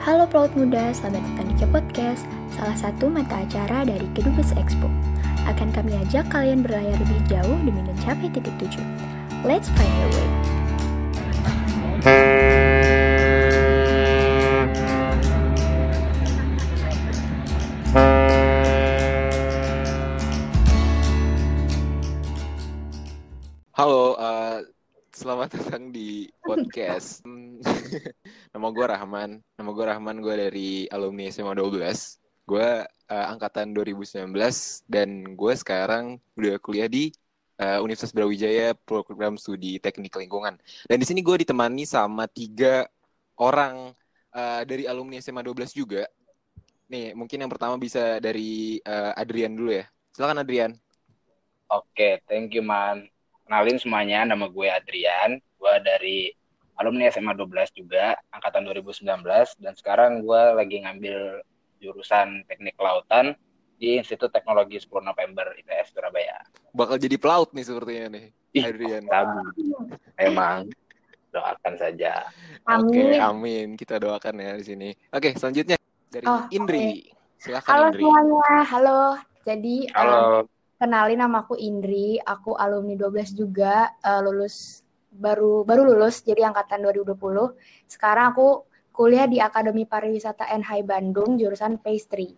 Halo pelaut muda, selamat datang di Podcast, salah satu mata acara dari Kedubes Expo. Akan kami ajak kalian berlayar lebih jauh demi mencapai titik tujuan. Let's find your way. Dari alumni SMA 12. Gue uh, angkatan 2019 dan gue sekarang udah kuliah di uh, Universitas Brawijaya program studi teknik lingkungan. Dan di sini gue ditemani sama tiga orang uh, dari alumni SMA 12 juga. Nih, mungkin yang pertama bisa dari uh, Adrian dulu ya. Silakan Adrian. Oke, thank you man. Kenalin semuanya, nama gue Adrian. Gue dari alumni SMA 12 juga, angkatan 2019. Dan sekarang gue lagi ngambil jurusan teknik kelautan di Institut Teknologi 10 November ITS Surabaya. Bakal jadi pelaut nih sepertinya nih, Ih, Adrian. Tabu. Emang doakan saja. Oke, Amin. amin. Kita doakan ya di sini. Oke, selanjutnya dari Oh, Indri. Silakan Halo Indri. semuanya, halo. Jadi, um, Halo. kenalin nama aku Indri, aku alumni 12 juga, uh, lulus baru baru lulus jadi angkatan 2020. Sekarang aku kuliah di Akademi Pariwisata NHI Bandung jurusan pastry.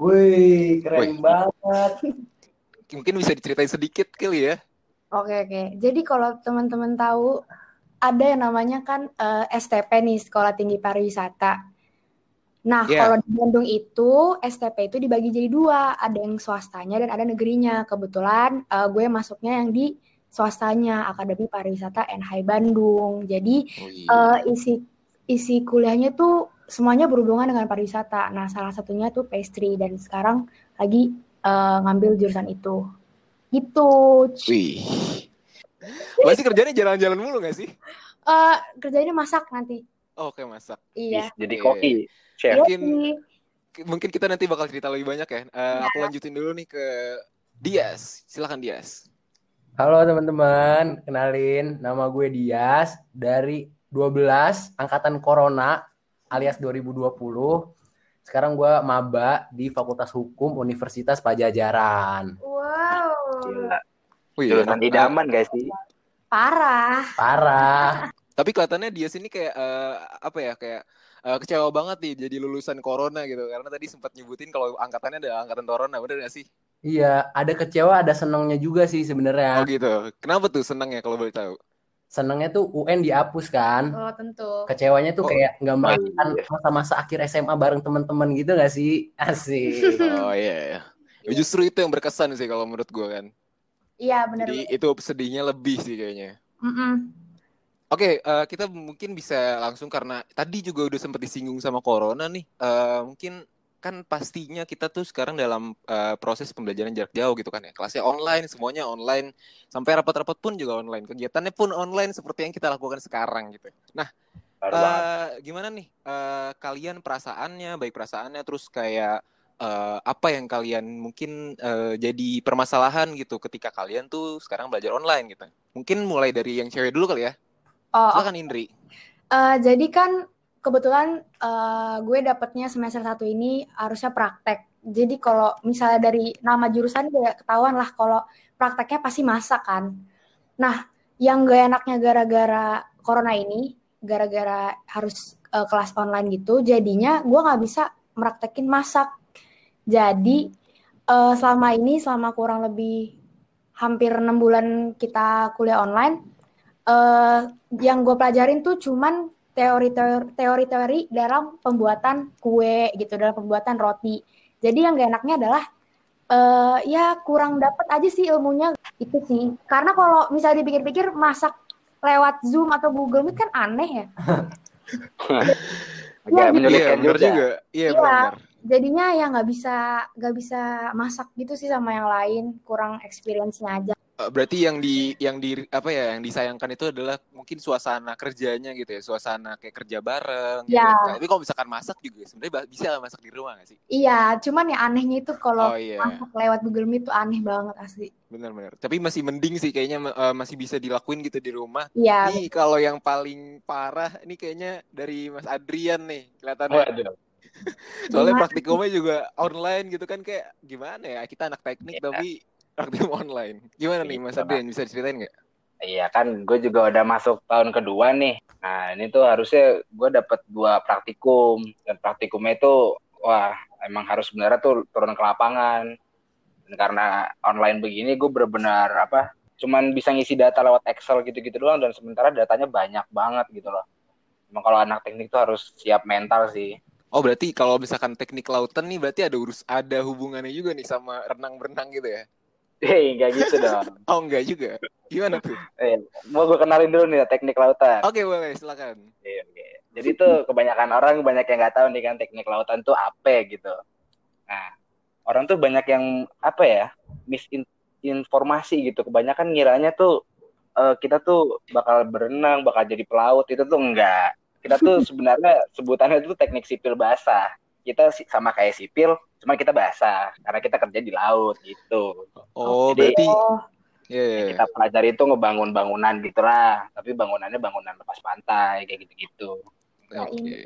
Wih, keren Wih. banget. Mungkin bisa diceritain sedikit kali ya. Oke oke. Jadi kalau teman-teman tahu ada yang namanya kan eh, STP nih Sekolah Tinggi Pariwisata. Nah Iya. kalau di Bandung itu STP itu dibagi jadi dua, ada yang swastanya dan ada negerinya. Kebetulan eh, gue masuknya yang di swastanya Akademi Pariwisata NHI Bandung. Jadi Wih. eh, isi isi kuliahnya tuh semuanya berhubungan dengan pariwisata. Nah salah satunya tuh pastry dan sekarang lagi eh, ngambil jurusan itu. Gitu. Wih. Pasti kerjanya jalan-jalan mulu gak sih? Eh kerjanya masak nanti. Oh, Oke, masak. Iya. Jadi koki, chef. Iya Mungkin mungkin kita nanti bakal cerita lebih banyak ya. Eh, Aku lanjutin dulu nih ke Dias. Silakan Dias. Halo teman-teman, kenalin nama gue Dias dari 12 angkatan Corona alias 2020. Sekarang gue maba di Fakultas Hukum Universitas Pajajaran. Wow. Gila. Wih, Jurusan enak. idaman guys sih. Parah. Parah. Tapi kelihatannya Dias ini kayak eh, apa ya? Kayak eh, kecewa banget nih jadi lulusan corona gitu. Karena tadi sempat nyebutin kalau angkatannya ada angkatan corona, bener gak sih? Iya, ada kecewa, ada senangnya juga sih Oh sebenarnya. gitu. Kenapa tuh senang ya kalau boleh tahu? Senangnya tuh UN dihapus kan. Oh tentu. Kecewanya tuh Oh. kayak nggak merasakan iya. masa-masa akhir SMA bareng teman-teman gitu gak sih? Asik. Oh iya. iya. Ya, Justru itu yang berkesan sih kalau menurut gue kan. Iya benar. Jadi itu sedihnya lebih sih kayaknya. Mm-mm. Oke, eh, kita mungkin bisa langsung karena tadi juga udah sempat disinggung sama corona nih. Eh, mungkin kan pastinya kita tuh sekarang dalam eh, proses pembelajaran jarak jauh gitu kan ya. Kelasnya online, semuanya online. Sampai rapat-rapat pun juga online. Kegiatannya pun online seperti yang kita lakukan sekarang gitu. Nah, eh, gimana nih eh, kalian perasaannya, baik perasaannya, terus kayak eh, apa yang kalian mungkin eh, jadi permasalahan gitu ketika kalian tuh sekarang belajar online gitu. Mungkin mulai dari yang cewek dulu kali ya. Oh, Silakan Indri. eh, jadi kan kebetulan eh, gue dapetnya semester satu ini harusnya praktek. Jadi kalau misalnya dari nama jurusan gue ketahuan lah kalau prakteknya pasti masak kan. Nah, yang gak enaknya gara-gara corona ini, gara-gara harus eh, kelas online gitu, jadinya gue nggak bisa meraktekin masak. Jadi eh, selama ini, selama kurang lebih hampir enam bulan kita kuliah online, eh, yang gue pelajarin tuh cuman teori-teori teori-teori dalam pembuatan kue gitu, dalam pembuatan roti. Jadi yang gak enaknya adalah eh, ya kurang dapet aja sih ilmunya itu sih. Karena kalau misalnya dipikir-pikir masak lewat Zoom atau Google Meet kan aneh ya. Agak Iya, Iya, menyulitkan benar juga. juga. Iya, Iya. benar. Jadinya ya nggak bisa nggak bisa masak gitu sih sama yang lain, kurang experience-nya aja. Eh, berarti yang di yang di apa ya yang disayangkan itu adalah mungkin suasana kerjanya gitu ya suasana kayak kerja bareng gitu Ya. kan. tapi kalau misalkan masak juga sebenarnya ba- bisa lah masak di rumah gak sih Iya, cuman ya anehnya itu kalau oh iya masak lewat Google Meet tuh aneh banget asli. benar-benar tapi masih mending sih kayaknya eh, masih bisa dilakuin gitu di rumah Iya, nih kalau yang paling parah ini kayaknya dari Mas Adrian nih kelihatannya Waduh. soalnya Gimana? praktikumnya juga online gitu kan kayak gimana ya kita anak teknik Iya. tapi praktikum online gimana nih Mas. Adrian bisa ceritain nggak Iya kan, gue juga udah masuk tahun kedua nih. Nah ini tuh harusnya gue dapet dua praktikum dan praktikumnya itu wah emang harus sebenarnya tuh turun ke lapangan. Dan karena online begini gue benar-benar apa? Cuman bisa ngisi data lewat Excel gitu-gitu doang dan sementara datanya banyak banget gitu loh. Emang kalau anak teknik tuh harus siap mental sih. Oh berarti kalau misalkan teknik lautan nih berarti ada urus ada hubungannya juga nih sama renang berenang gitu ya? Hei, nggak gitu dong. Oh enggak juga. Gimana tuh? Eh, mau gue kenalin dulu nih teknik lautan. Oke boleh silakan. Oke, oke. Jadi tuh kebanyakan orang banyak yang nggak tahu nih kan teknik lautan tuh apa gitu. Nah, orang tuh banyak yang apa ya misinformasi gitu. Kebanyakan ngiranya tuh eh, kita tuh bakal berenang, bakal jadi pelaut itu tuh enggak. Kita tuh sebenarnya sebutannya itu teknik sipil basah. Kita sama kayak sipil, cuma kita basah karena kita kerja di laut gitu. Oh Jadi- berarti oh, ya ya, ya. Kita pelajari itu ngebangun bangunan gitulah, tapi bangunannya bangunan lepas pantai kayak gitu-gitu. Oke.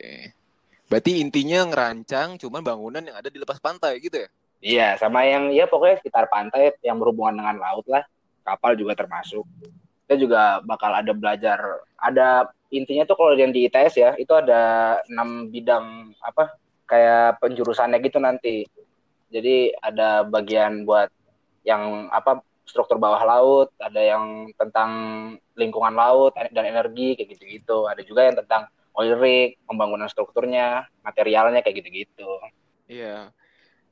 Berarti intinya ngerancang cuman bangunan yang ada di lepas pantai gitu ya? Iya, sama yang ya pokoknya sekitar pantai yang berhubungan dengan laut lah. Kapal juga termasuk. Kita juga bakal ada belajar, ada intinya tuh kalau yang di ITS ya, itu ada enam bidang apa kayak penjurusannya gitu nanti. Jadi ada bagian buat yang apa struktur bawah laut, ada yang tentang lingkungan laut dan energi kayak gitu-gitu. Ada juga yang tentang oil rig, pembangunan strukturnya, materialnya kayak gitu-gitu. Iya.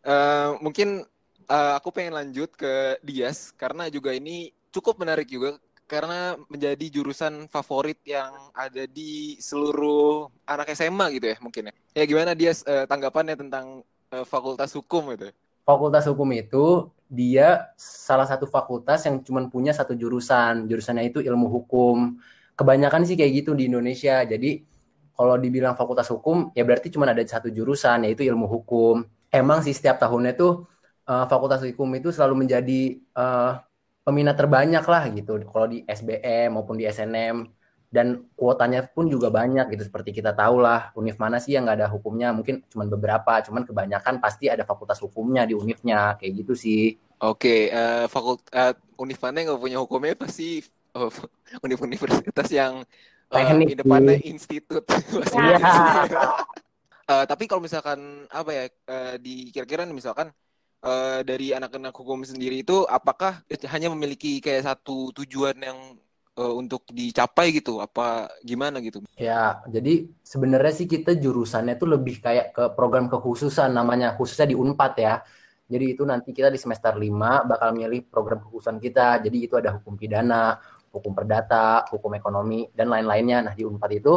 Eh, mungkin eh, aku pengen lanjut ke Dias karena juga ini cukup menarik juga karena menjadi jurusan favorit yang ada di seluruh anak SMA gitu ya mungkin ya. Ya gimana Dias eh, tanggapannya tentang eh, Fakultas Hukum itu? Fakultas Hukum itu dia salah satu fakultas yang cuma punya satu jurusan. Jurusannya itu ilmu hukum. Kebanyakan sih kayak gitu di Indonesia. Jadi kalau dibilang fakultas hukum ya berarti cuma ada satu jurusan yaitu ilmu hukum. Emang sih setiap tahunnya tuh eh, fakultas hukum itu selalu menjadi eh, peminat terbanyak lah gitu. Kalau di SBM maupun di SNM dan kuotanya pun juga banyak gitu. Seperti kita tahu lah univ mana sih yang nggak ada hukumnya? Mungkin cuma beberapa cuman kebanyakan pasti ada fakultas hukumnya di univnya. Kayak gitu sih. Oke, eh fakult eh, univ mana yang nggak punya hukumnya pasti oh, univ-universitas yang eh, Teknik di depannya institut. Eh, tapi kalau misalkan apa ya eh, di kira-kira misalkan eh, dari anak-anak hukum sendiri itu apakah hanya memiliki kayak satu tujuan yang eh, untuk dicapai gitu? Apa gimana gitu? ya jadi sebenarnya sih kita jurusannya tuh lebih kayak ke program kekhususan namanya khususnya di Unpad ya jadi itu nanti kita di semester 5 bakal milih program kekhususan kita jadi itu ada hukum pidana hukum perdata hukum ekonomi dan lain-lainnya nah di Unpad itu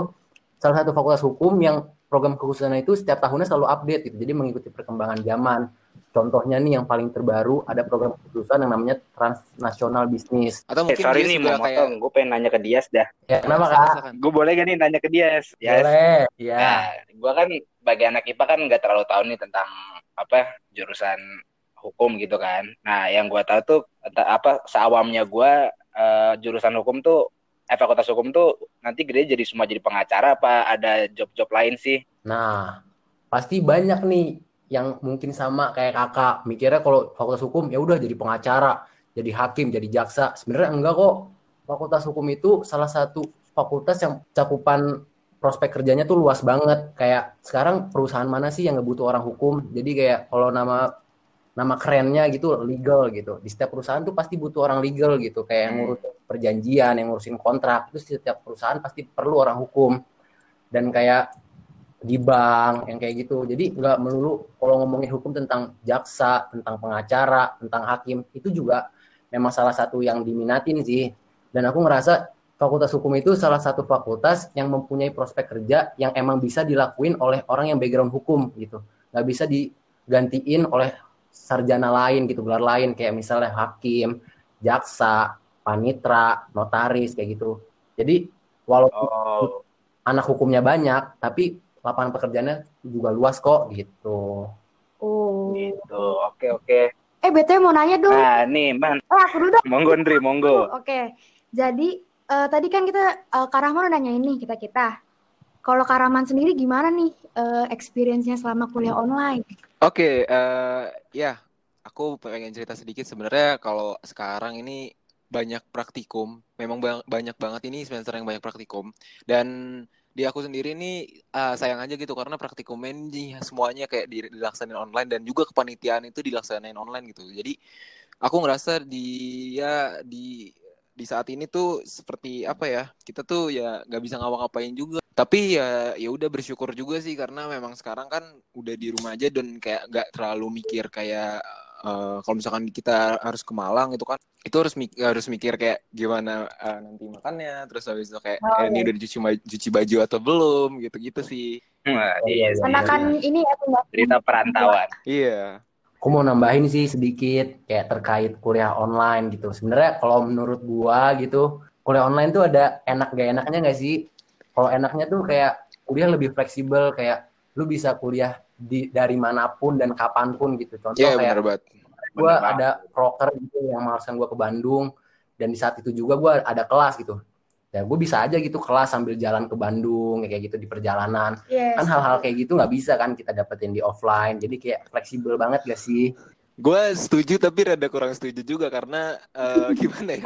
salah satu fakultas hukum yang program kekhususannya itu setiap tahunnya selalu update gitu jadi mengikuti perkembangan zaman contohnya nih yang paling terbaru ada program kekhususan yang namanya transnasional bisnis Atau Eh, mungkin sorry dia nih, mau kayak motong. Gue pengen nanya ke Dias dah. ya kenapa kak. Gue boleh gak nih nanya ke Dias? Yes. boleh ya Nah, gue kan bagi anak IPA kan nggak terlalu tahu nih tentang apa jurusan hukum gitu kan. Nah, yang gue tahu tuh apa seawamnya gue eh, jurusan hukum tuh eh, fakultas hukum tuh nanti gede jadi semua jadi pengacara apa ada job-job lain sih? Nah, pasti banyak nih yang mungkin sama kayak kakak mikirnya kalau fakultas hukum ya udah jadi pengacara, jadi hakim, jadi jaksa. Sebenarnya enggak kok. Fakultas hukum itu salah satu fakultas yang cakupan prospek kerjanya tuh luas banget. Kayak sekarang perusahaan mana sih yang nggak butuh orang hukum? Jadi kayak kalau nama nama kerennya gitu legal gitu. Di setiap perusahaan tuh pasti butuh orang legal gitu, kayak yang Hmm. ngurus perjanjian, yang ngurusin kontrak. Itu setiap perusahaan pasti perlu orang hukum. Dan kayak di bank yang kayak gitu. Jadi nggak melulu kalau ngomongin hukum tentang jaksa, tentang pengacara, tentang hakim itu juga memang salah satu yang diminatin sih. Dan aku ngerasa fakultas hukum itu salah satu fakultas yang mempunyai prospek kerja yang emang bisa dilakuin oleh orang yang background hukum gitu. Nggak bisa digantiin oleh sarjana lain gitu, gelar lain kayak misalnya hakim, jaksa, panitra, notaris kayak gitu. Jadi walaupun Oh, anak hukumnya banyak, tapi lapangan pekerjaannya juga luas kok gitu. Oh. gitu. Oke, oke. Eh, BTW mau nanya dong. Nah, nih, Man. Eh, aku dulu dong. Monggo, Ndri, monggo. Oke. Jadi, eh, tadi kan kita, eh, Kak Rahman udah nanya ini kita-kita. Kalau Kak Rahman sendiri gimana nih eh, experience-nya selama kuliah online? Oke, eh, ya, aku pengen cerita sedikit sebenarnya kalau sekarang ini banyak praktikum, memang ba- banyak banget ini semester yang banyak praktikum dan di aku sendiri ini eh, sayang aja gitu karena praktikumnya ini semuanya kayak di- dilaksanain online dan juga kepanitiaan itu dilaksanain online gitu. Jadi aku ngerasa di ya di di saat ini tuh seperti apa ya kita tuh ya nggak bisa ngapa-ngapain juga tapi ya ya udah bersyukur juga sih karena memang sekarang kan udah di rumah aja dan kayak nggak terlalu mikir kayak eh, kalau misalkan kita harus ke Malang itu kan itu harus mik- harus mikir kayak gimana eh, nanti makannya terus habis itu kayak Oh, eh, ini iya. udah dicuci cuci baju atau belum gitu-gitu sih Nah, iya, sih. Enakan ini ya, cerita perantauan. iya Aku mau nambahin sih sedikit kayak terkait kuliah online gitu. Sebenarnya kalau menurut gua gitu, kuliah online tuh ada enak gak enaknya nggak sih? Kalau enaknya tuh kayak kuliah lebih fleksibel, kayak lu bisa kuliah di dari mana pun dan kapan pun gitu. Contoh iya kayak benar banget gue Bener banget. ada proker gitu yang mengharuskan gue ke Bandung dan di saat itu juga gue ada kelas gitu ya gue bisa aja gitu kelas sambil jalan ke Bandung ya kayak gitu di perjalanan Yes. kan hal-hal kayak gitu nggak bisa kan kita dapetin di offline jadi kayak fleksibel banget gak sih Gue setuju tapi rada kurang setuju juga karena eh, gimana ya?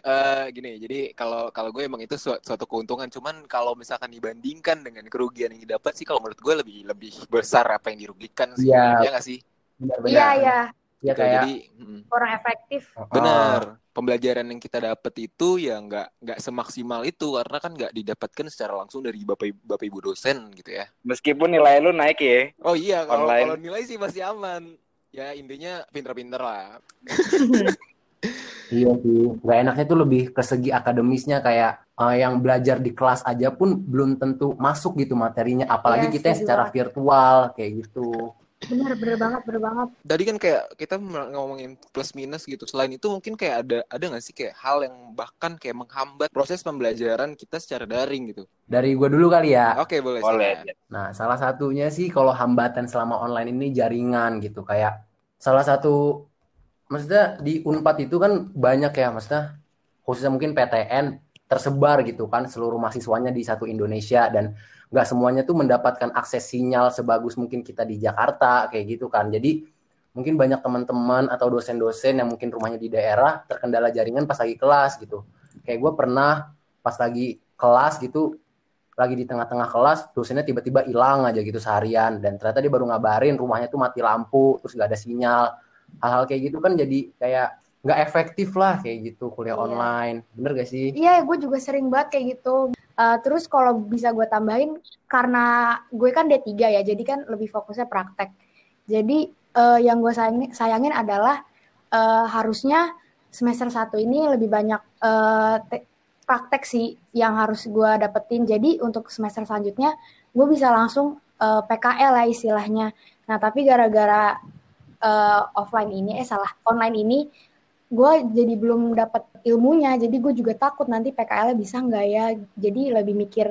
Eh, gini, jadi kalau kalau gue emang itu su- suatu keuntungan, cuman kalau misalkan dibandingkan dengan kerugian yang didapat sih kalau menurut gue lebih lebih besar apa yang dirugikan sih. Iya. Ya nggak sih? benar-benar Iya, iya. ya Gitu, kayak jadi mm, Kurang efektif. oh, benar. Pembelajaran yang kita dapat itu ya nggak nggak semaksimal itu karena kan nggak didapatkan secara langsung dari bapak bapak ibu dosen gitu ya. Meskipun nilai lu naik ya. Oh iya, kalau Online. kalau nilai sih masih aman. Ya intinya pinter-pinter lah. iya sih nggak enaknya tuh lebih ke segi akademisnya kayak eh, yang belajar di kelas aja pun belum tentu masuk gitu materinya apalagi Iya, kita secara virtual kayak gitu Bener, bener banget, bener banget. tadi kan kayak kita ngomongin plus minus gitu. Selain itu mungkin kayak ada ada nggak sih kayak hal yang bahkan kayak menghambat proses pembelajaran kita secara daring gitu. dari gue dulu kali ya Oke boleh. Boleh. silakan. Nah, salah satunya sih kalau hambatan selama online ini jaringan gitu. Kayak salah satu, maksudnya di Unpad itu kan banyak ya, maksudnya khususnya mungkin PTN tersebar gitu kan seluruh mahasiswanya di satu Indonesia dan nggak semuanya tuh mendapatkan akses sinyal sebagus mungkin kita di Jakarta kayak gitu kan. Jadi mungkin banyak teman-teman atau dosen-dosen yang mungkin rumahnya di daerah terkendala jaringan pas lagi kelas gitu. Kayak gue pernah pas lagi kelas gitu lagi di tengah-tengah kelas dosennya tiba-tiba hilang aja gitu seharian dan ternyata dia baru ngabarin rumahnya tuh mati lampu terus nggak ada sinyal hal-hal kayak gitu kan jadi kayak nggak efektif lah kayak gitu kuliah Iya. online bener gak sih Iya, gue juga sering banget kayak gitu. Eh, terus kalau bisa gue tambahin, karena gue kan D3 ya, jadi kan lebih fokusnya praktek. Jadi eh, yang gue sayangin, sayangin adalah eh, harusnya semester 1 ini lebih banyak te- praktek sih yang harus gue dapetin. Jadi untuk semester selanjutnya, gue bisa langsung eh, PKL lah istilahnya. Nah, tapi gara-gara eh, offline ini, eh salah, online ini, gue jadi belum dapat ilmunya jadi gue juga takut nanti PKL-nya bisa nggak ya? Jadi lebih mikir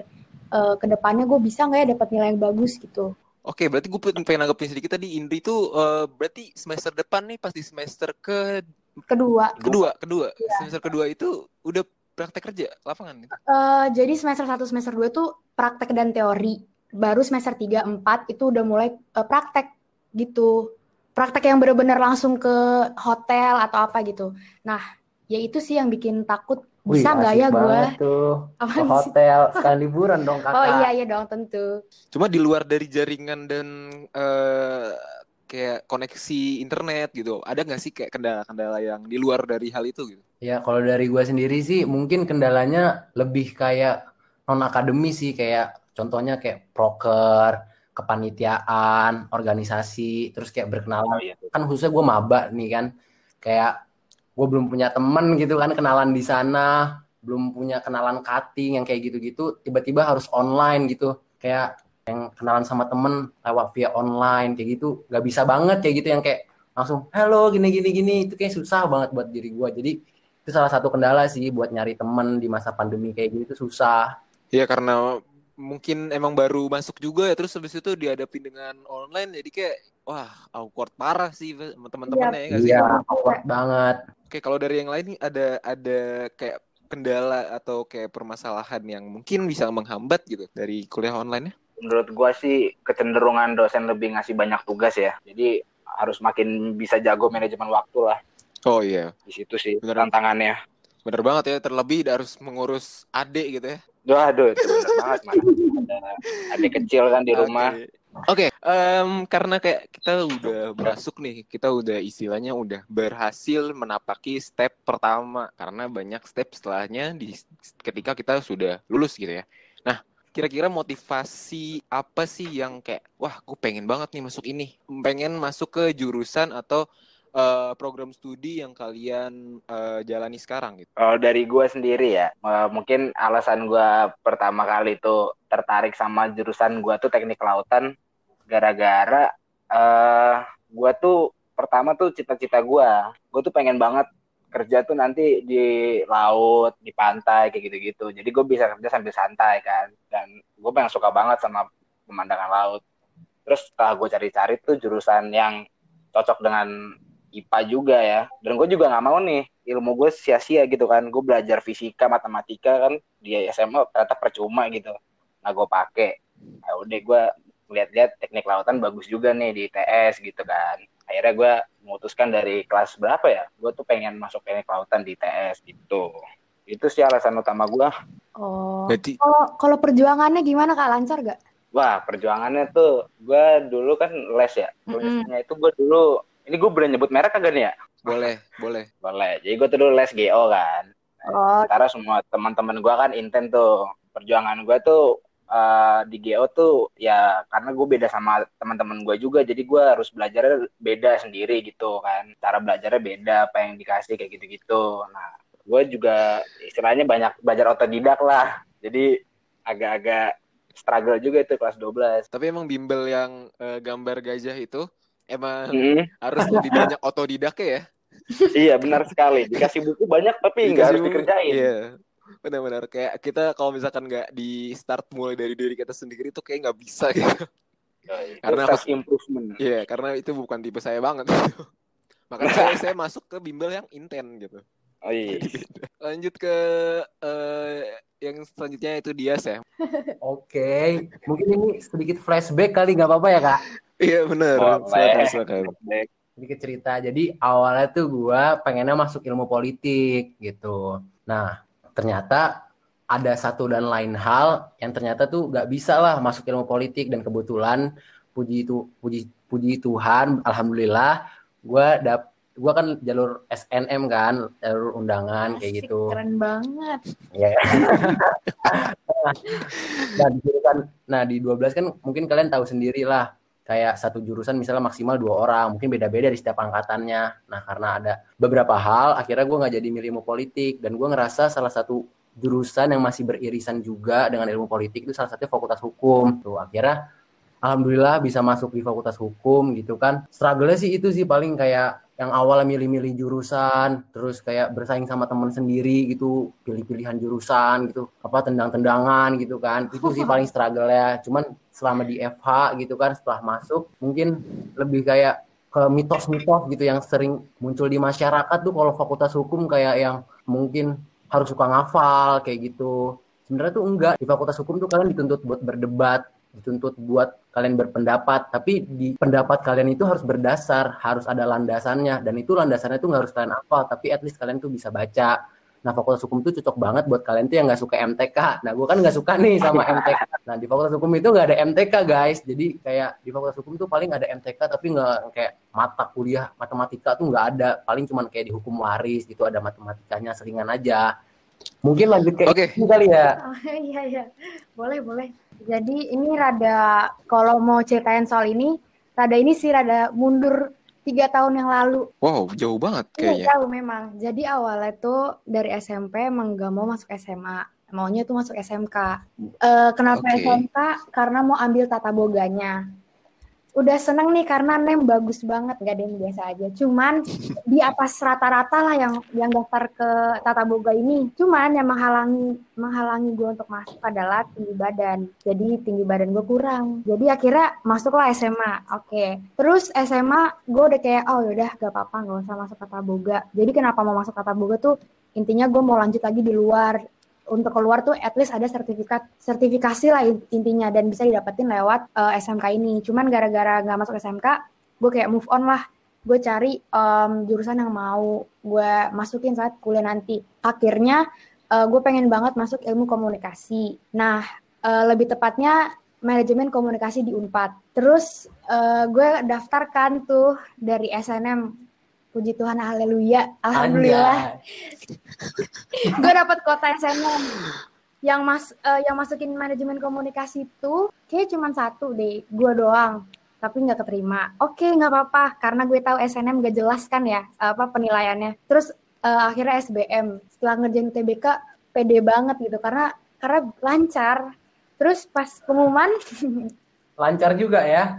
eh, ke depannya gue bisa nggak ya dapat nilai yang bagus gitu. Oke berarti gue pengen nanggepin sedikit tadi Indri itu eh, berarti semester depan nih pas di semester ke kedua. Kedua kedua. Semester kedua itu udah praktek kerja lapangan. eh, jadi semester 1 semester 2 tuh praktek dan teori. Baru semester 3 4 itu udah mulai eh, praktek gitu praktek yang benar-benar langsung ke hotel atau apa gitu. Nah ya itu sih yang bikin takut. Bisa nggak ya gue ke sih? hotel sekalian liburan dong kakak oh iya iya dong tentu. Cuma di luar dari jaringan dan eh, kayak koneksi internet gitu, ada nggak sih kayak kendala-kendala yang di luar dari hal itu gitu? Ya, kalau dari gue sendiri sih mungkin kendalanya lebih kayak non akademis sih kayak contohnya kayak proker, kepanitiaan, organisasi, terus kayak berkenalan. Oh iya. Kan khususnya gue maba nih kan, kayak gue belum punya temen gitu kan kenalan di sana, belum punya kenalan cutting yang kayak gitu-gitu, tiba-tiba harus online gitu, kayak yang kenalan sama temen lewat via online kayak gitu, nggak bisa banget kayak gitu yang kayak langsung halo gini gini gini. Itu kayak susah banget buat diri gue jadi itu salah satu kendala sih buat nyari temen di masa pandemi kayak gini itu susah. Iya karena mungkin emang baru masuk juga ya terus habis itu dihadapi dengan online jadi kayak wah awkward parah sih teman-temannya ya nggak sih? iya awkward banget Oke kalau dari yang lain nih ada ada kayak kendala atau kayak permasalahan yang mungkin bisa menghambat gitu dari kuliah online-nya? Menurut gua sih kecenderungan dosen lebih ngasih banyak tugas ya. Jadi harus makin bisa jago manajemen waktu lah Oh iya di situ sih Bener. tantangannya. bener banget ya terlebih harus mengurus adik gitu ya. Waduh, itu bener banget mana. Ada adik kecil kan di rumah. Oke, Oke, em, karena kayak kita udah masuk nih, kita udah istilahnya udah berhasil menapaki step pertama karena banyak step setelahnya di ketika kita sudah lulus gitu ya. Nah, kira-kira motivasi apa sih yang kayak wah, gue pengen banget nih masuk ini, pengen masuk ke jurusan atau eh, program studi yang kalian eh, jalani sekarang gitu. Kalau dari gua sendiri ya, eh, mungkin alasan gua pertama kali tuh tertarik sama jurusan gua tuh teknik kelautan gara-gara eh gua tuh pertama tuh cita-cita gua, gua tuh pengen banget kerja tuh nanti di laut, di pantai kayak gitu-gitu. Jadi gue bisa kerja sambil santai kan. Dan gue pengen suka banget sama pemandangan laut. Terus setelah gue cari-cari tuh jurusan yang cocok dengan IPA juga ya. Dan gue juga nggak mau nih ilmu gue sia-sia gitu kan. Gue belajar fisika, matematika kan di SMA ternyata percuma gitu. Nah gue pakai. Nah, udah gue lihat-lihat teknik lautan bagus juga nih di ITS gitu kan. Akhirnya gue memutuskan dari kelas berapa ya? Gue tuh pengen masuk teknik lautan di ITS gitu. Itu sih alasan utama gue. Oh. Berarti Kalau kalau perjuangannya gimana Kak? Lancar gak? Wah, perjuangannya tuh gue dulu kan les ya. Mm-mm. Lesnya itu gue dulu, ini gue boleh nyebut merek kagak nih ya? boleh, boleh. Boleh. Jadi gue tuh dulu les GO kan. Oh, Sementara semua teman-teman gue kan intent tuh. Perjuangan gue tuh eh, di GO tuh ya karena gue beda sama teman-teman gue juga. Jadi gue harus belajarnya beda sendiri gitu kan. Cara belajarnya beda, apa yang dikasih kayak gitu-gitu. Nah, gue juga istilahnya banyak belajar otodidak lah. Jadi agak-agak struggle juga itu kelas 12. Tapi emang bimbel yang eh, gambar gajah itu emang Mm-mm. harus lebih banyak otodidaknya ya. iya benar sekali. Dikasih buku banyak tapi nggak harus Dikasih- dikerjain. Iya. Benar-benar kayak kita kalau misalkan nggak di start mulai dari diri kita sendiri itu kayak nggak bisa gitu. Karena Karena self improvement. Iya, karena itu bukan tipe saya banget. Makanya saya, saya masuk ke bimbel yang inten gitu. Oh iya. Lanjut ke eh, yang selanjutnya itu dia ya. Oke, mungkin ini sedikit flashback kali nggak apa-apa ya kak? Iya benar. Boleh. Silakan, silakan. Sedikit cerita. Jadi awalnya tuh gua pengennya masuk ilmu politik gitu. Nah ternyata ada satu dan lain hal yang ternyata tuh nggak bisa lah masuk ilmu politik dan kebetulan puji itu puji puji Tuhan, alhamdulillah gua dap gua kan jalur SNM kan, jalur undangan kayak asik, gitu. Keren banget. Ya. nah, di jurusan nah di 12 kan mungkin kalian tahu sendiri lah kayak satu jurusan misalnya maksimal dua orang mungkin beda-beda di setiap angkatannya. Nah karena ada beberapa hal akhirnya gue nggak jadi milih ilmu politik. Dan gue ngerasa salah satu jurusan yang masih beririsan juga dengan ilmu politik itu salah satunya fakultas hukum. Tuh akhirnya alhamdulillah bisa masuk di fakultas hukum gitu kan. Struggle-nya sih itu sih paling kayak yang awalnya milih-milih jurusan terus kayak bersaing sama teman sendiri gitu pilih-pilihan jurusan gitu apa tendang-tendangan gitu kan. Itu sih paling struggle ya cuman selama di FH gitu kan setelah masuk mungkin lebih kayak ke mitos-mitos gitu yang sering muncul di masyarakat tuh kalau fakultas hukum kayak yang mungkin harus suka ngafal kayak gitu. Sebenarnya tuh enggak. Di fakultas hukum tuh kalian dituntut buat berdebat dituntut buat kalian berpendapat. Tapi di pendapat kalian itu harus berdasar harus ada landasannya. Dan itu landasannya tuh nggak harus kalian hafal tapi at least kalian tuh bisa baca. Nah fakultas hukum tuh cocok banget buat kalian tuh yang nggak suka MTK nah gue kan nggak suka nih sama MTK nah di fakultas hukum itu nggak ada MTK guys. Jadi kayak di fakultas hukum tuh paling ada MTK tapi nggak kayak mata kuliah matematika tuh nggak ada. Paling cuman kayak di hukum waris gitu ada matematikanya seringan aja. Mungkin lanjut ke Oke. ini kali ya. Oh, iya iya. Boleh boleh. Jadi ini rada kalau mau ceritain soal ini, rada ini sih rada mundur tiga tahun yang lalu. Wow, jauh banget Iya kayaknya. jauh memang. Jadi awalnya tuh dari SMP emang gak mau masuk SMA. Maunya tuh masuk SMK. Eh, kenapa Oke. SMK? Karena mau ambil tata boganya. Udah seneng nih karena nem bagus banget. Gak ada yang biasa aja. Cuman di atas rata-rata lah yang yang daftar ke tata boga ini. Cuman yang menghalangi menghalangi gue untuk masuk adalah tinggi badan. Jadi tinggi badan gue kurang. Jadi akhirnya masuklah SMA oke. Terus SMA gue udah kayak oh yaudah gak apa-apa gak usah masuk tata boga. Jadi kenapa mau masuk tata boga tuh intinya gue mau lanjut lagi di luar untuk keluar tuh at least ada sertifikat sertifikasi lah intinya dan bisa didapetin lewat uh, eh, SMK ini. Cuman gara-gara nggak masuk SMK, gue kayak move on lah. Gue cari um, jurusan yang mau gue masukin saat kuliah nanti. Akhirnya uh, gue pengen banget masuk ilmu komunikasi. Nah, uh, lebih tepatnya manajemen komunikasi di Unpad. Terus uh, gue daftarkan tuh dari SNM Puji Tuhan, haleluya. Alhamdulillah. gue dapat kota SNM. Yang mas uh, yang masukin manajemen komunikasi itu kayak cuma satu deh, gue doang. Tapi nggak keterima. Oke, nggak apa-apa karena gue tahu SNM gak jelas kan ya apa penilaiannya. Terus uh, akhirnya SBM. Setelah ngerjain UTBK pede banget gitu karena karena lancar. Terus pas pengumuman lancar juga ya.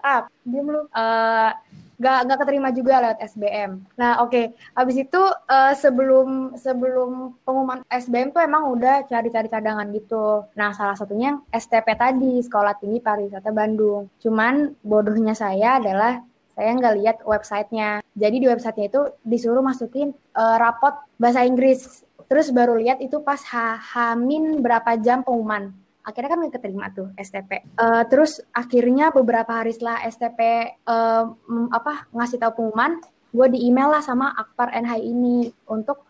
ah, diem lu. Uh, nggak nggak keterima juga lewat SBM. Nah oke, okay. habis itu uh, sebelum sebelum pengumuman SBM tuh emang udah cari-cari cadangan gitu. Nah salah satunya STP tadi Sekolah Tinggi Pariwisata Bandung. Cuman bodohnya saya adalah saya nggak lihat websitenya. Jadi di websitenya itu disuruh masukin uh, rapot bahasa Inggris. Terus baru lihat itu pas ha hamin berapa jam pengumuman akhirnya kan nggak keterima tuh STP. Uh, eh, terus akhirnya beberapa hari setelah STP uh, eh, apa ngasih tahu pengumuman, gue di email lah sama Akpar NH ini untuk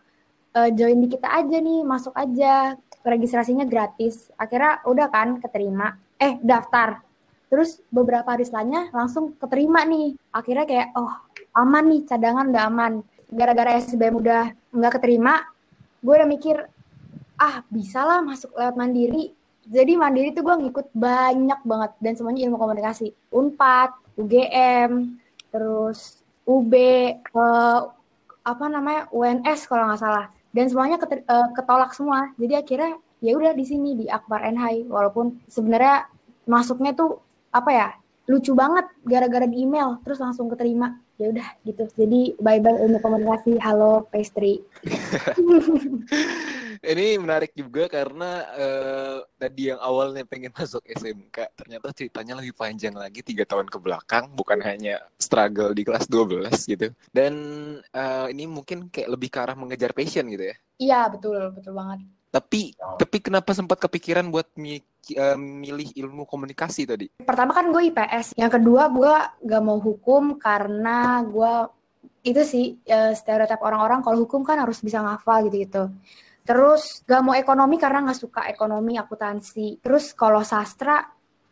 uh, join di kita aja nih, masuk aja, registrasinya gratis. Akhirnya udah kan keterima, eh daftar. Terus beberapa hari setelahnya langsung keterima nih. Akhirnya kayak oh aman nih cadangan udah aman. Gara-gara SBM udah nggak keterima, gue udah mikir ah bisa lah masuk lewat mandiri jadi mandiri tuh gue ngikut banyak banget dan semuanya ilmu komunikasi. Unpad UGM terus UB uh, apa namanya UNS kalau nggak salah. Dan semuanya ket, uh, ketolak semua. Jadi akhirnya ya udah di sini di Akbar NHI walaupun sebenarnya masuknya tuh apa ya lucu banget gara-gara di email terus langsung keterima. Ya udah gitu. Jadi bye bye ilmu komunikasi. Halo pastry ini menarik juga karena uh, tadi yang awalnya pengen masuk SMK ternyata ceritanya lebih panjang lagi tiga tahun ke belakang bukan hanya struggle di kelas 12 gitu. Dan uh, ini mungkin kayak lebih ke arah mengejar passion gitu ya? Iya betul betul banget. Tapi tapi kenapa sempat kepikiran buat mi, uh, milih ilmu komunikasi tadi? Pertama kan gue IPS yang kedua gue gak mau hukum karena gue itu sih uh, stereotip orang-orang kalau hukum kan harus bisa ngafal gitu gitu Terus gak mau ekonomi karena gak suka ekonomi akuntansi. Terus kalau sastra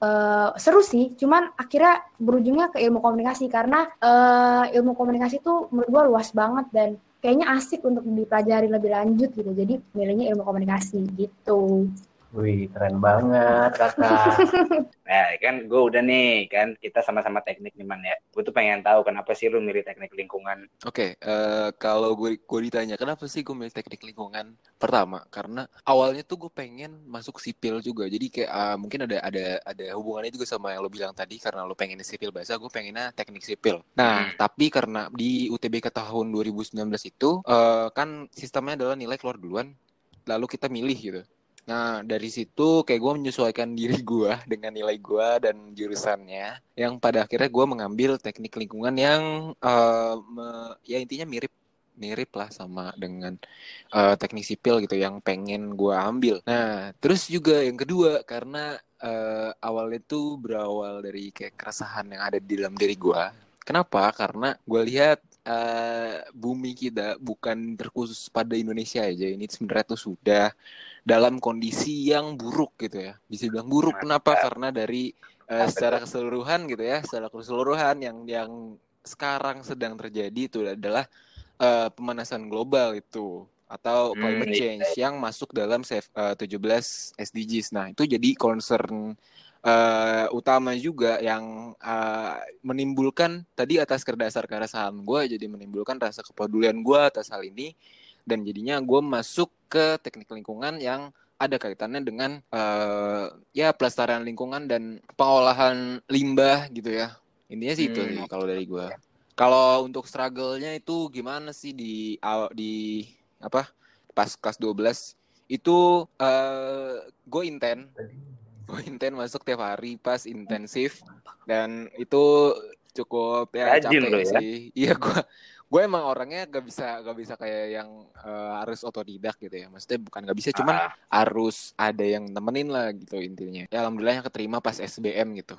uh, seru sih, cuman akhirnya berujungnya ke ilmu komunikasi karena uh, ilmu komunikasi itu menurut gue luas banget dan kayaknya asik untuk dipelajari lebih lanjut gitu. Jadi milihnya ilmu komunikasi gitu. Wih, keren banget kakak. nah, kan gue udah nih, kan kita sama-sama teknik nih man ya. Gue tuh pengen tahu kenapa sih lu milih teknik lingkungan. Oke, okay, uh, eh, kalau gue gue ditanya kenapa sih gue milih teknik lingkungan? Pertama, karena awalnya tuh gue pengen masuk sipil juga. Jadi kayak uh, mungkin ada ada ada hubungannya juga sama yang lo bilang tadi karena lo pengen sipil bahasa, gue pengennya teknik sipil. Nah, hmm. tapi karena di UTBK tahun 2019 itu uh, kan sistemnya adalah nilai keluar duluan, lalu kita milih gitu. Nah, dari situ kayak gue menyesuaikan diri gue dengan nilai gue dan jurusannya. Yang pada akhirnya gue mengambil teknik lingkungan yang uh, ya intinya mirip mirip lah sama dengan uh, teknik sipil gitu yang pengen gue ambil. Nah, terus juga yang kedua karena uh, awalnya tuh berawal dari kayak keresahan yang ada di dalam diri gue. Kenapa? Karena gue lihat uh, bumi kita bukan terkhusus pada Indonesia aja. Ini sebenarnya tuh sudah dalam kondisi yang buruk gitu ya. Bisa bilang buruk kenapa? Karena dari uh, secara keseluruhan gitu ya, secara keseluruhan yang yang sekarang sedang terjadi itu adalah uh, pemanasan global itu atau hmm, climate change yang masuk dalam uh, 17 SDGs. Nah, itu jadi concern uh, utama juga yang uh, menimbulkan tadi atas dasar keresahan gue jadi menimbulkan rasa kepedulian gue atas hal ini dan jadinya gue masuk ke teknik lingkungan yang ada kaitannya dengan uh, ya pelestarian lingkungan dan pengolahan limbah gitu ya. Intinya sih itu Hmm. sih kalau dari gua. Kalau untuk struggle-nya itu gimana sih di di apa? Pas kelas 12 itu eh gue inten gue inten masuk tiap hari pas intensif dan itu cukup ya Rajin capek ya. sih iya gue gue emang orangnya gak bisa gak bisa kayak yang eh, harus otodidak gitu ya maksudnya bukan gak bisa cuman Ah, harus ada yang temenin lah gitu intinya ya alhamdulillah yang keterima pas SBM gitu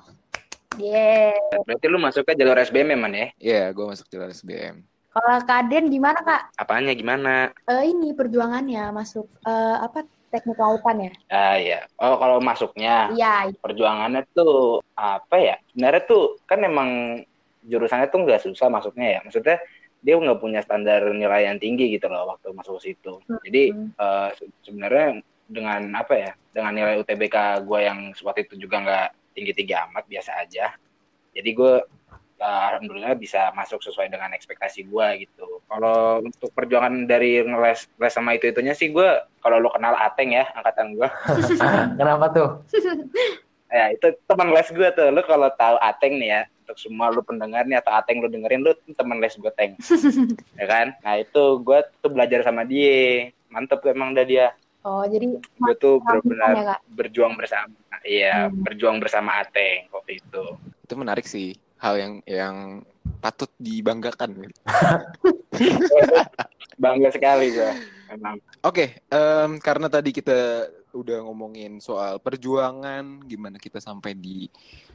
Yeah. berarti lu masuk ke jalur SBM emang ya? Iya gue masuk jalur SBM Kalau Kak Aden gimana Kak? Apanya gimana? Eh, ini perjuangannya masuk eh, apa teknik lautan ya? Ah iya. Oh kalau masuknya Iya, perjuangannya tuh apa ya? Sebenarnya tuh kan emang jurusannya tuh nggak susah masuknya ya. Maksudnya dia nggak punya standar nilai yang tinggi gitu loh waktu masuk ke situ. Jadi Hmm. eh, se- sebenarnya dengan apa ya? Dengan nilai UTBK gue yang waktu itu juga nggak tinggi-tinggi amat, biasa aja. Jadi gue eh, alhamdulillah bisa masuk sesuai dengan ekspektasi gue gitu. Kalau untuk perjuangan dari ngeles les sama itu itunya sih gue kalau lo kenal Ateng ya angkatan gue Kenapa tuh? Ya, itu teman les gue tuh. Lu kalau tahu Ateng nih ya, untuk semua lu pendengar nih atau Ateng lu dengerin, lu teman les gue, Teng. ya kan? Nah, itu gue tuh belajar sama dia. Mantep emang dah dia. Oh, jadi Gue tuh ya, benar-benar Kak? berjuang bersama. Iya, Hmm. berjuang bersama Ateng waktu itu. itu menarik sih hal yang yang patut dibanggakan. Bangga sekali gue. Oke, em, karena tadi kita udah ngomongin soal perjuangan, gimana kita sampai di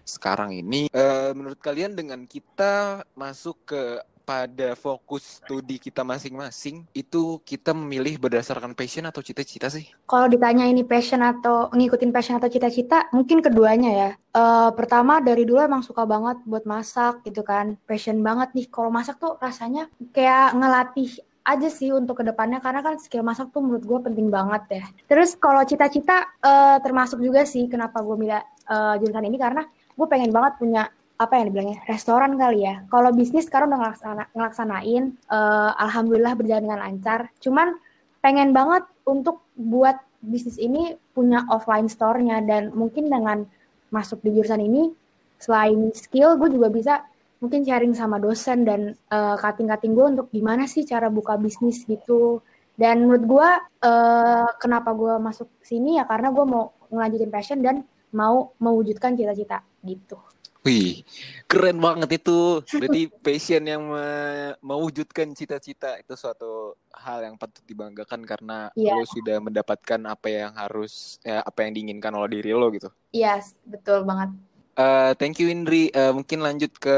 sekarang ini. eh, menurut kalian dengan kita masuk ke pada fokus studi kita masing-masing, itu kita memilih berdasarkan passion atau cita-cita sih? kalau ditanya ini passion atau ngikutin passion atau cita-cita, mungkin keduanya ya. Eh, pertama dari dulu emang suka banget buat masak gitu kan, passion banget nih. Kalau masak tuh rasanya kayak ngelatih aja sih untuk ke depannya karena kan skill masak tuh menurut gue penting banget ya. Terus kalau cita-cita eh, termasuk juga sih kenapa gue milih eh, jurusan ini karena gue pengen banget punya apa yang dibilangnya restoran kali ya. Kalau bisnis sekarang udah ngelaksana, ngelaksanain, eh, alhamdulillah berjalan dengan lancar. Cuman pengen banget untuk buat bisnis ini punya offline store-nya dan mungkin dengan masuk di jurusan ini selain skill gue juga bisa mungkin sharing sama dosen dan eh, kating-kating gue untuk gimana sih cara buka bisnis gitu dan menurut gue eh, kenapa gue masuk sini ya karena gue mau ngelanjutin passion dan mau mewujudkan cita-cita gitu Wih, keren banget itu. Berarti passion yang me- mewujudkan cita-cita itu suatu hal yang patut dibanggakan karena Iya. lo sudah mendapatkan apa yang harus, ya, apa yang diinginkan oleh diri lo gitu. iya betul banget Eh, thank you Indri. Eh, mungkin lanjut ke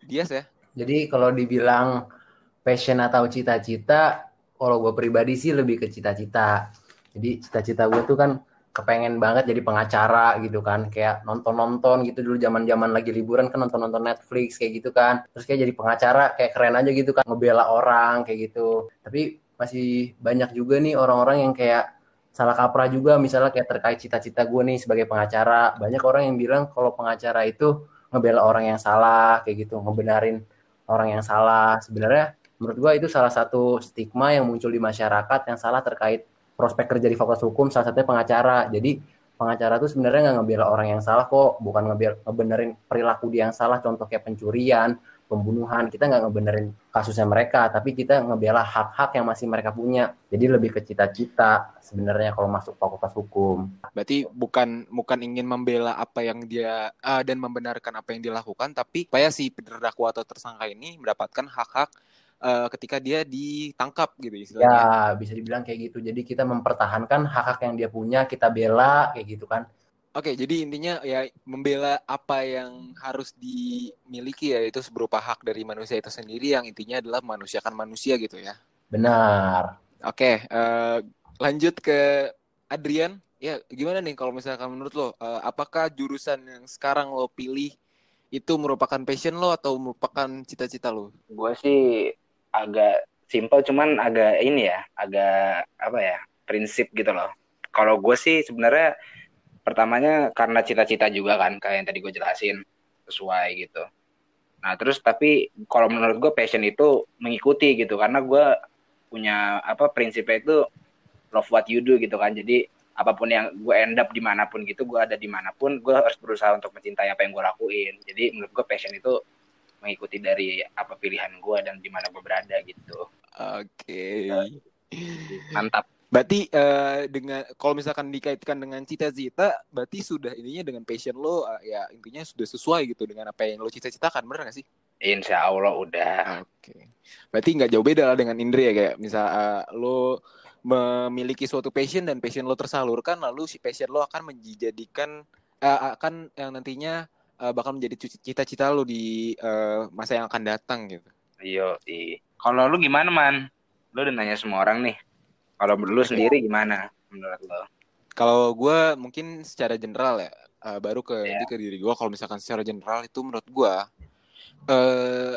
Dias ya. Jadi kalau dibilang passion atau cita-cita, kalau gue pribadi sih lebih ke cita-cita. Jadi cita-cita gue tuh kan kepengen banget jadi pengacara gitu kan. Kayak nonton-nonton gitu dulu zaman-zaman lagi liburan kan nonton-nonton Netflix kayak gitu kan. Terus kayak jadi pengacara kayak keren aja gitu kan. Ngebela orang kayak gitu. Tapi masih banyak juga nih orang-orang yang kayak salah kaprah juga misalnya kayak terkait cita-cita gue nih sebagai pengacara. Banyak orang yang bilang kalau pengacara itu ngebela orang yang salah kayak gitu, ngebenarin orang yang salah. Sebenarnya menurut gua itu salah satu stigma yang muncul di masyarakat yang salah terkait prospek kerja di fakultas hukum salah satunya pengacara. Jadi pengacara tuh sebenarnya nggak ngebela orang yang salah kok, bukan ngebela, ngebenerin perilaku dia yang salah, contoh kayak pencurian, pembunuhan. Kita nggak ngebenerin kasusnya mereka, tapi kita ngebela hak-hak yang masih mereka punya. Jadi lebih ke cita-cita sebenarnya kalau masuk fakultas hukum. Berarti bukan bukan ingin membela apa yang dia ah, dan membenarkan apa yang dilakukan, tapi supaya si terdakwa atau tersangka ini mendapatkan hak-hak eh, ketika dia ditangkap gitu istilahnya. Ya, bisa dibilang kayak gitu. Jadi kita mempertahankan hak-hak yang dia punya, kita bela kayak gitu kan. Oke, jadi intinya ya membela apa yang harus dimiliki ya itu berupa hak dari manusia itu sendiri yang intinya adalah manusiakan manusia gitu ya. Benar. Oke, eh, lanjut ke Adrian. Ya, gimana nih kalau misalkan menurut lo, eh, apakah jurusan yang sekarang lo pilih itu merupakan passion lo atau merupakan cita-cita lo? Gue sih agak simpel, cuman agak ini ya, agak apa ya, prinsip gitu loh. Kalau gue sih sebenarnya pertamanya karena cita-cita juga kan, kayak yang tadi gue jelasin, sesuai gitu. Nah terus tapi kalau menurut gue passion itu mengikuti gitu, karena gue punya apa prinsipnya itu love what you do gitu kan. Jadi apa pun yang gue end up di mana pun gitu gue ada di mana pun gue harus berusaha untuk mencintai apa yang gue lakuin jadi menurut gue passion itu mengikuti dari apa pilihan gue dan di mana gue berada gitu oke mantap berarti uh, dengan kalau misalkan dikaitkan dengan cita-cita berarti sudah ininya dengan passion lo uh, ya intinya sudah sesuai gitu dengan apa yang lo cita-citakan benar gak sih Insya Allah udah. Oke. Okay. Berarti nggak jauh beda lah dengan Indri ya kayak misal uh, lo memiliki suatu passion dan passion lo tersalurkan lalu si passion lo akan menjadikan uh, akan yang nantinya uh, bakal menjadi cita-cita lo di uh, masa yang akan datang gitu. Iya, Kalau lu gimana, Man? Lu udah nanya semua orang nih. Kalau lu sendiri gimana menurut lo? Kalau gue mungkin secara general ya, uh, baru ke yeah. ke diri gue. Kalau misalkan secara general itu menurut gue uh,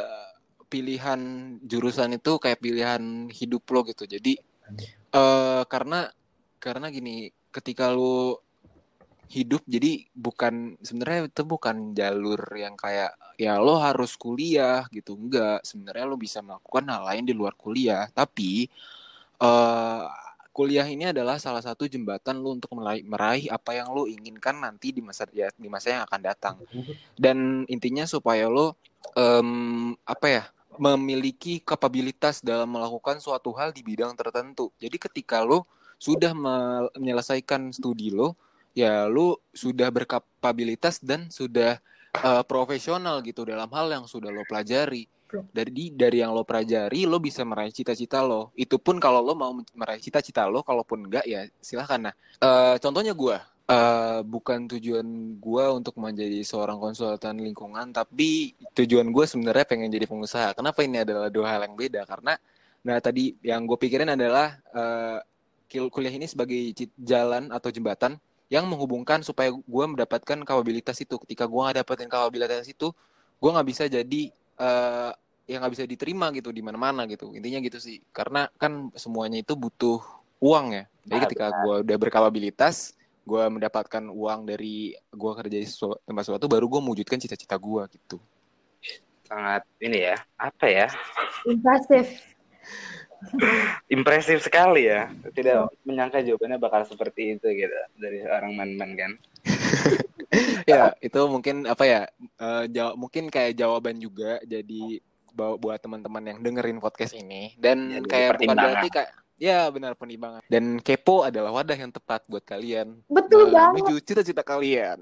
pilihan jurusan itu kayak pilihan hidup lo gitu. Jadi Uh, karena karena gini, ketika lu hidup jadi bukan sebenarnya itu bukan jalur yang kayak ya lo harus kuliah gitu enggak sebenarnya lo bisa melakukan hal lain di luar kuliah tapi uh, kuliah ini adalah salah satu jembatan lo untuk meraih, meraih apa yang lo inginkan nanti di masa ya di masa yang akan datang dan intinya supaya lo um, apa ya memiliki kapabilitas dalam melakukan suatu hal di bidang tertentu. Jadi ketika lo sudah menyelesaikan studi lo, ya lo sudah berkapabilitas dan sudah uh, profesional gitu dalam hal yang sudah lo pelajari. Dari dari yang lo pelajari, lo bisa meraih cita-cita lo. Itu pun kalau lo mau meraih cita-cita lo, kalaupun enggak ya silahkan. Nah, uh, contohnya gue uh, bukan tujuan gue untuk menjadi seorang konsultan lingkungan, tapi tujuan gue sebenarnya pengen jadi pengusaha. Kenapa ini adalah dua hal yang beda? Karena, nah tadi yang gue pikirin adalah uh, kuliah ini sebagai jalan atau jembatan yang menghubungkan supaya gue mendapatkan kapabilitas itu. Ketika gue nggak dapetin kapabilitas itu, gue nggak bisa jadi uh, yang nggak bisa diterima gitu di mana-mana gitu. Intinya gitu sih. Karena kan semuanya itu butuh uang ya. Jadi ketika gue udah berkapabilitas, gue mendapatkan uang dari gue kerja di tempat sesuatu baru gue mewujudkan cita-cita gue gitu sangat ini ya apa ya impresif impresif sekali ya tidak menyangka jawabannya bakal seperti itu gitu dari seorang man-man kan ya itu mungkin apa ya uh, jawab mungkin kayak jawaban juga jadi buat teman-teman yang dengerin podcast ini dan ya, kayak bukan berarti kayak Ya benar penimbangan. Dan kepo adalah wadah yang tepat buat kalian. Betul banget. Menuju cita-cita kalian.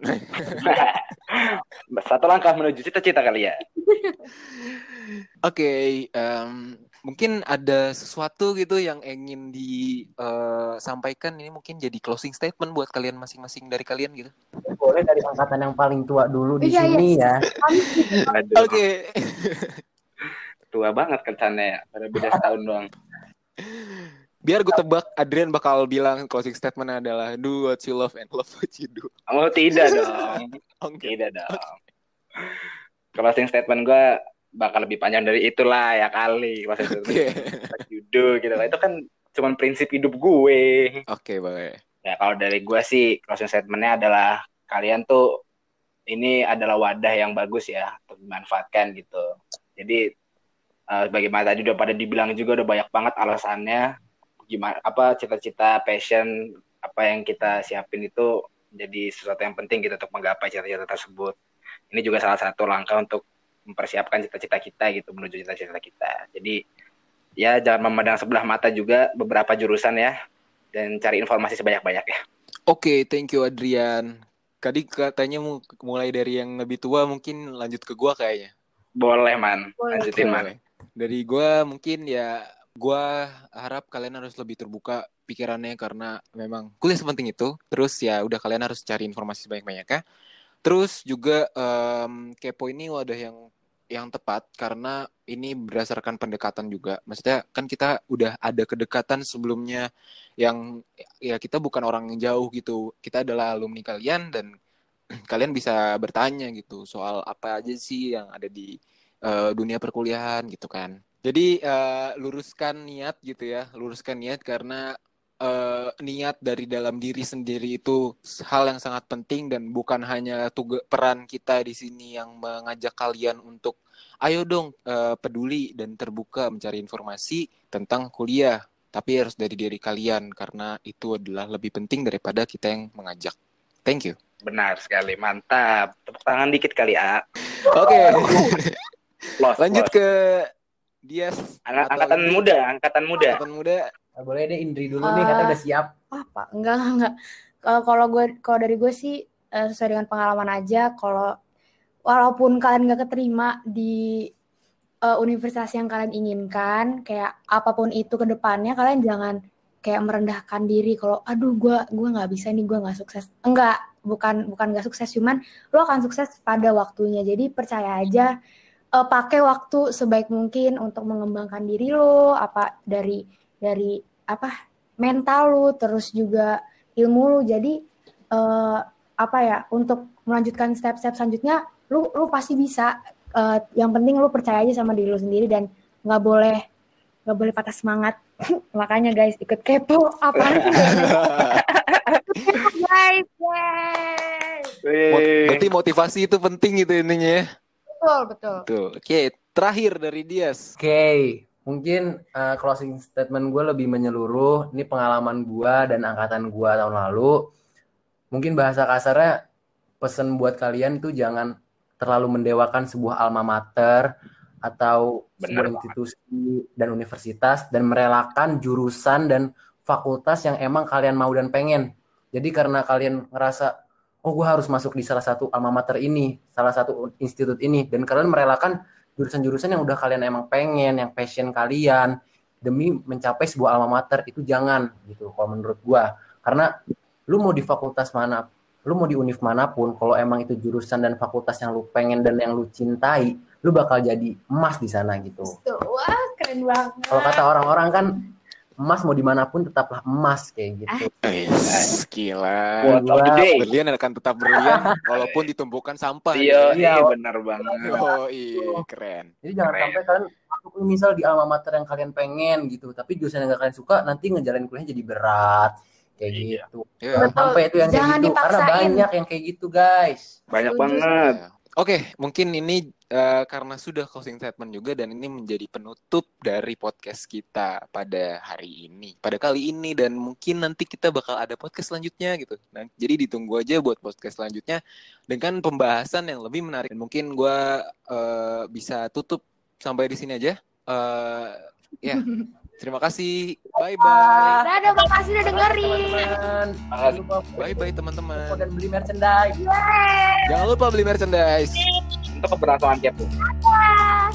Satu langkah menuju cita-cita kalian. Oke, okay, um, mungkin ada sesuatu gitu yang ingin disampaikan. Uh, ini mungkin jadi closing statement buat kalian masing-masing dari kalian gitu. Boleh dari angkatan yang paling tua dulu di iya, iya. sini iya. ya. Oke. Okay. tua banget kesannya ya, pada beda setahun doang. Biar gue tebak Adrian bakal bilang closing statement adalah do what you love and love what you do. Oh tidak dong. okay. Tidak dong. Okay. Closing statement gue bakal lebih panjang dari itulah ya kali. Closing statement okay. what you do gitu lah. Itu kan cuma prinsip hidup gue. Oke okay, boleh. Ya kalau dari gue sih closing statementnya adalah kalian tuh ini adalah wadah yang bagus ya untuk dimanfaatkan gitu. Jadi uh, bagaimana tadi udah pada dibilang juga udah banyak banget alasannya gimana apa cita-cita passion apa yang kita siapin itu jadi sesuatu yang penting gitu untuk menggapai cita-cita tersebut ini juga salah satu langkah untuk mempersiapkan cita-cita kita gitu menuju cita-cita kita. Jadi ya jangan memandang sebelah mata juga beberapa jurusan ya dan cari informasi sebanyak-banyak ya. Oke okay, thank you Adrian. Tadi katanya mulai dari yang lebih tua mungkin lanjut ke gua kayaknya. Boleh man. Lanjutin man. Dari gua mungkin ya gue harap kalian harus lebih terbuka pikirannya karena memang kuliah sepenting itu. Terus ya udah kalian harus cari informasi sebanyak-banyaknya. Terus juga um, kepo ini wadah yang yang tepat karena ini berdasarkan pendekatan juga. Maksudnya kan kita udah ada kedekatan sebelumnya yang ya kita bukan orang yang jauh gitu. Kita adalah alumni kalian dan kalian bisa bertanya gitu soal apa aja sih yang ada di uh, dunia perkuliahan gitu kan. Jadi uh, luruskan niat gitu ya, luruskan niat karena uh, niat dari dalam diri sendiri itu hal yang sangat penting dan bukan hanya tugas peran kita di sini yang mengajak kalian untuk ayo dong uh, peduli dan terbuka mencari informasi tentang kuliah. tapi harus dari diri kalian karena itu adalah lebih penting daripada kita yang mengajak. Thank you. Benar sekali, mantap. Tepuk tangan dikit kali, A. Oke. Los, Lanjut los. ke Dias. Angkatan muda, angkatan muda. Angkatan muda. Nah, boleh deh Indri dulu nih, kata Ah. udah siap. apa enggak enggak, enggak. Kalau kalau gue kalau dari gue sih eh, sesuai dengan pengalaman aja kalau walaupun kalian nggak keterima di eh, universitas yang kalian inginkan kayak apa pun itu ke depannya kalian jangan kayak merendahkan diri kalau aduh gue gue nggak bisa nih gue nggak sukses enggak bukan bukan nggak sukses cuman lo akan sukses pada waktunya jadi percaya aja eh, pakai waktu sebaik mungkin untuk mengembangkan diri lo apa dari dari apa mental lu terus juga ilmu lu jadi eh, apa ya untuk melanjutkan step-step selanjutnya lu lu pasti bisa Eh, yang penting lu percaya aja sama diri lu sendiri dan nggak boleh nggak boleh patah semangat makanya guys ikut kepo apaan sih guys Wih. Berarti motivasi itu penting gitu intinya ya. betul betul Tuh. Oke, terakhir dari Dias. Oke, mungkin uh, closing statement gue lebih menyeluruh. Ini pengalaman gue dan angkatan gue tahun lalu. Mungkin bahasa kasarnya pesan buat kalian tuh jangan terlalu mendewakan sebuah alma mater atau Benar sebuah banget. institusi dan universitas dan merelakan jurusan dan fakultas yang emang kalian mau dan pengen. Jadi karena kalian ngerasa oh gue harus masuk di salah satu alma mater ini, salah satu institut ini dan kalian merelakan jurusan-jurusan yang udah kalian emang pengen, yang passion kalian demi mencapai sebuah alma mater itu jangan gitu kalau menurut gua. Karena lu mau di fakultas mana, lu mau di univ mana pun, kalau emang itu jurusan dan fakultas yang lu pengen dan yang lu cintai, lu bakal jadi emas di sana gitu. Wah keren banget Kalau kata orang-orang kan emas mau di mana pun tetaplah emas kayak gitu. Wis, gila. Quote of the day. Berlian akan tetap berlian walaupun ditumbuhkan sampah. Iya, Iya. iya benar banget. Oh, iya, keren. Jadi jangan Keren. sampai kalian masuk misal di alma mater yang kalian pengen gitu, tapi jurusan yang gak kalian suka nanti ngejalanin kuliahnya jadi berat kayak Iya. gitu. Ya. Jangan sampai itu yang Jangan kayak gitu karena dipaksain. banyak yang kayak gitu guys. Banyak Setuju. banget. Oke, mungkin ini eh, karena sudah closing statement juga dan ini menjadi penutup dari podcast kita pada hari ini, pada kali ini dan mungkin nanti kita bakal ada podcast selanjutnya gitu. Nah, jadi ditunggu aja buat podcast selanjutnya dengan pembahasan yang lebih menarik. Dan mungkin gua eh, bisa tutup sampai di sini aja. Eh, ya, terima kasih. Bye bye. dadah makasih udah dengerin Bye bye teman-teman. dan beli merchandise. Jangan lupa beli merchandise. Untuk keberlangsungan kepo. Dadah.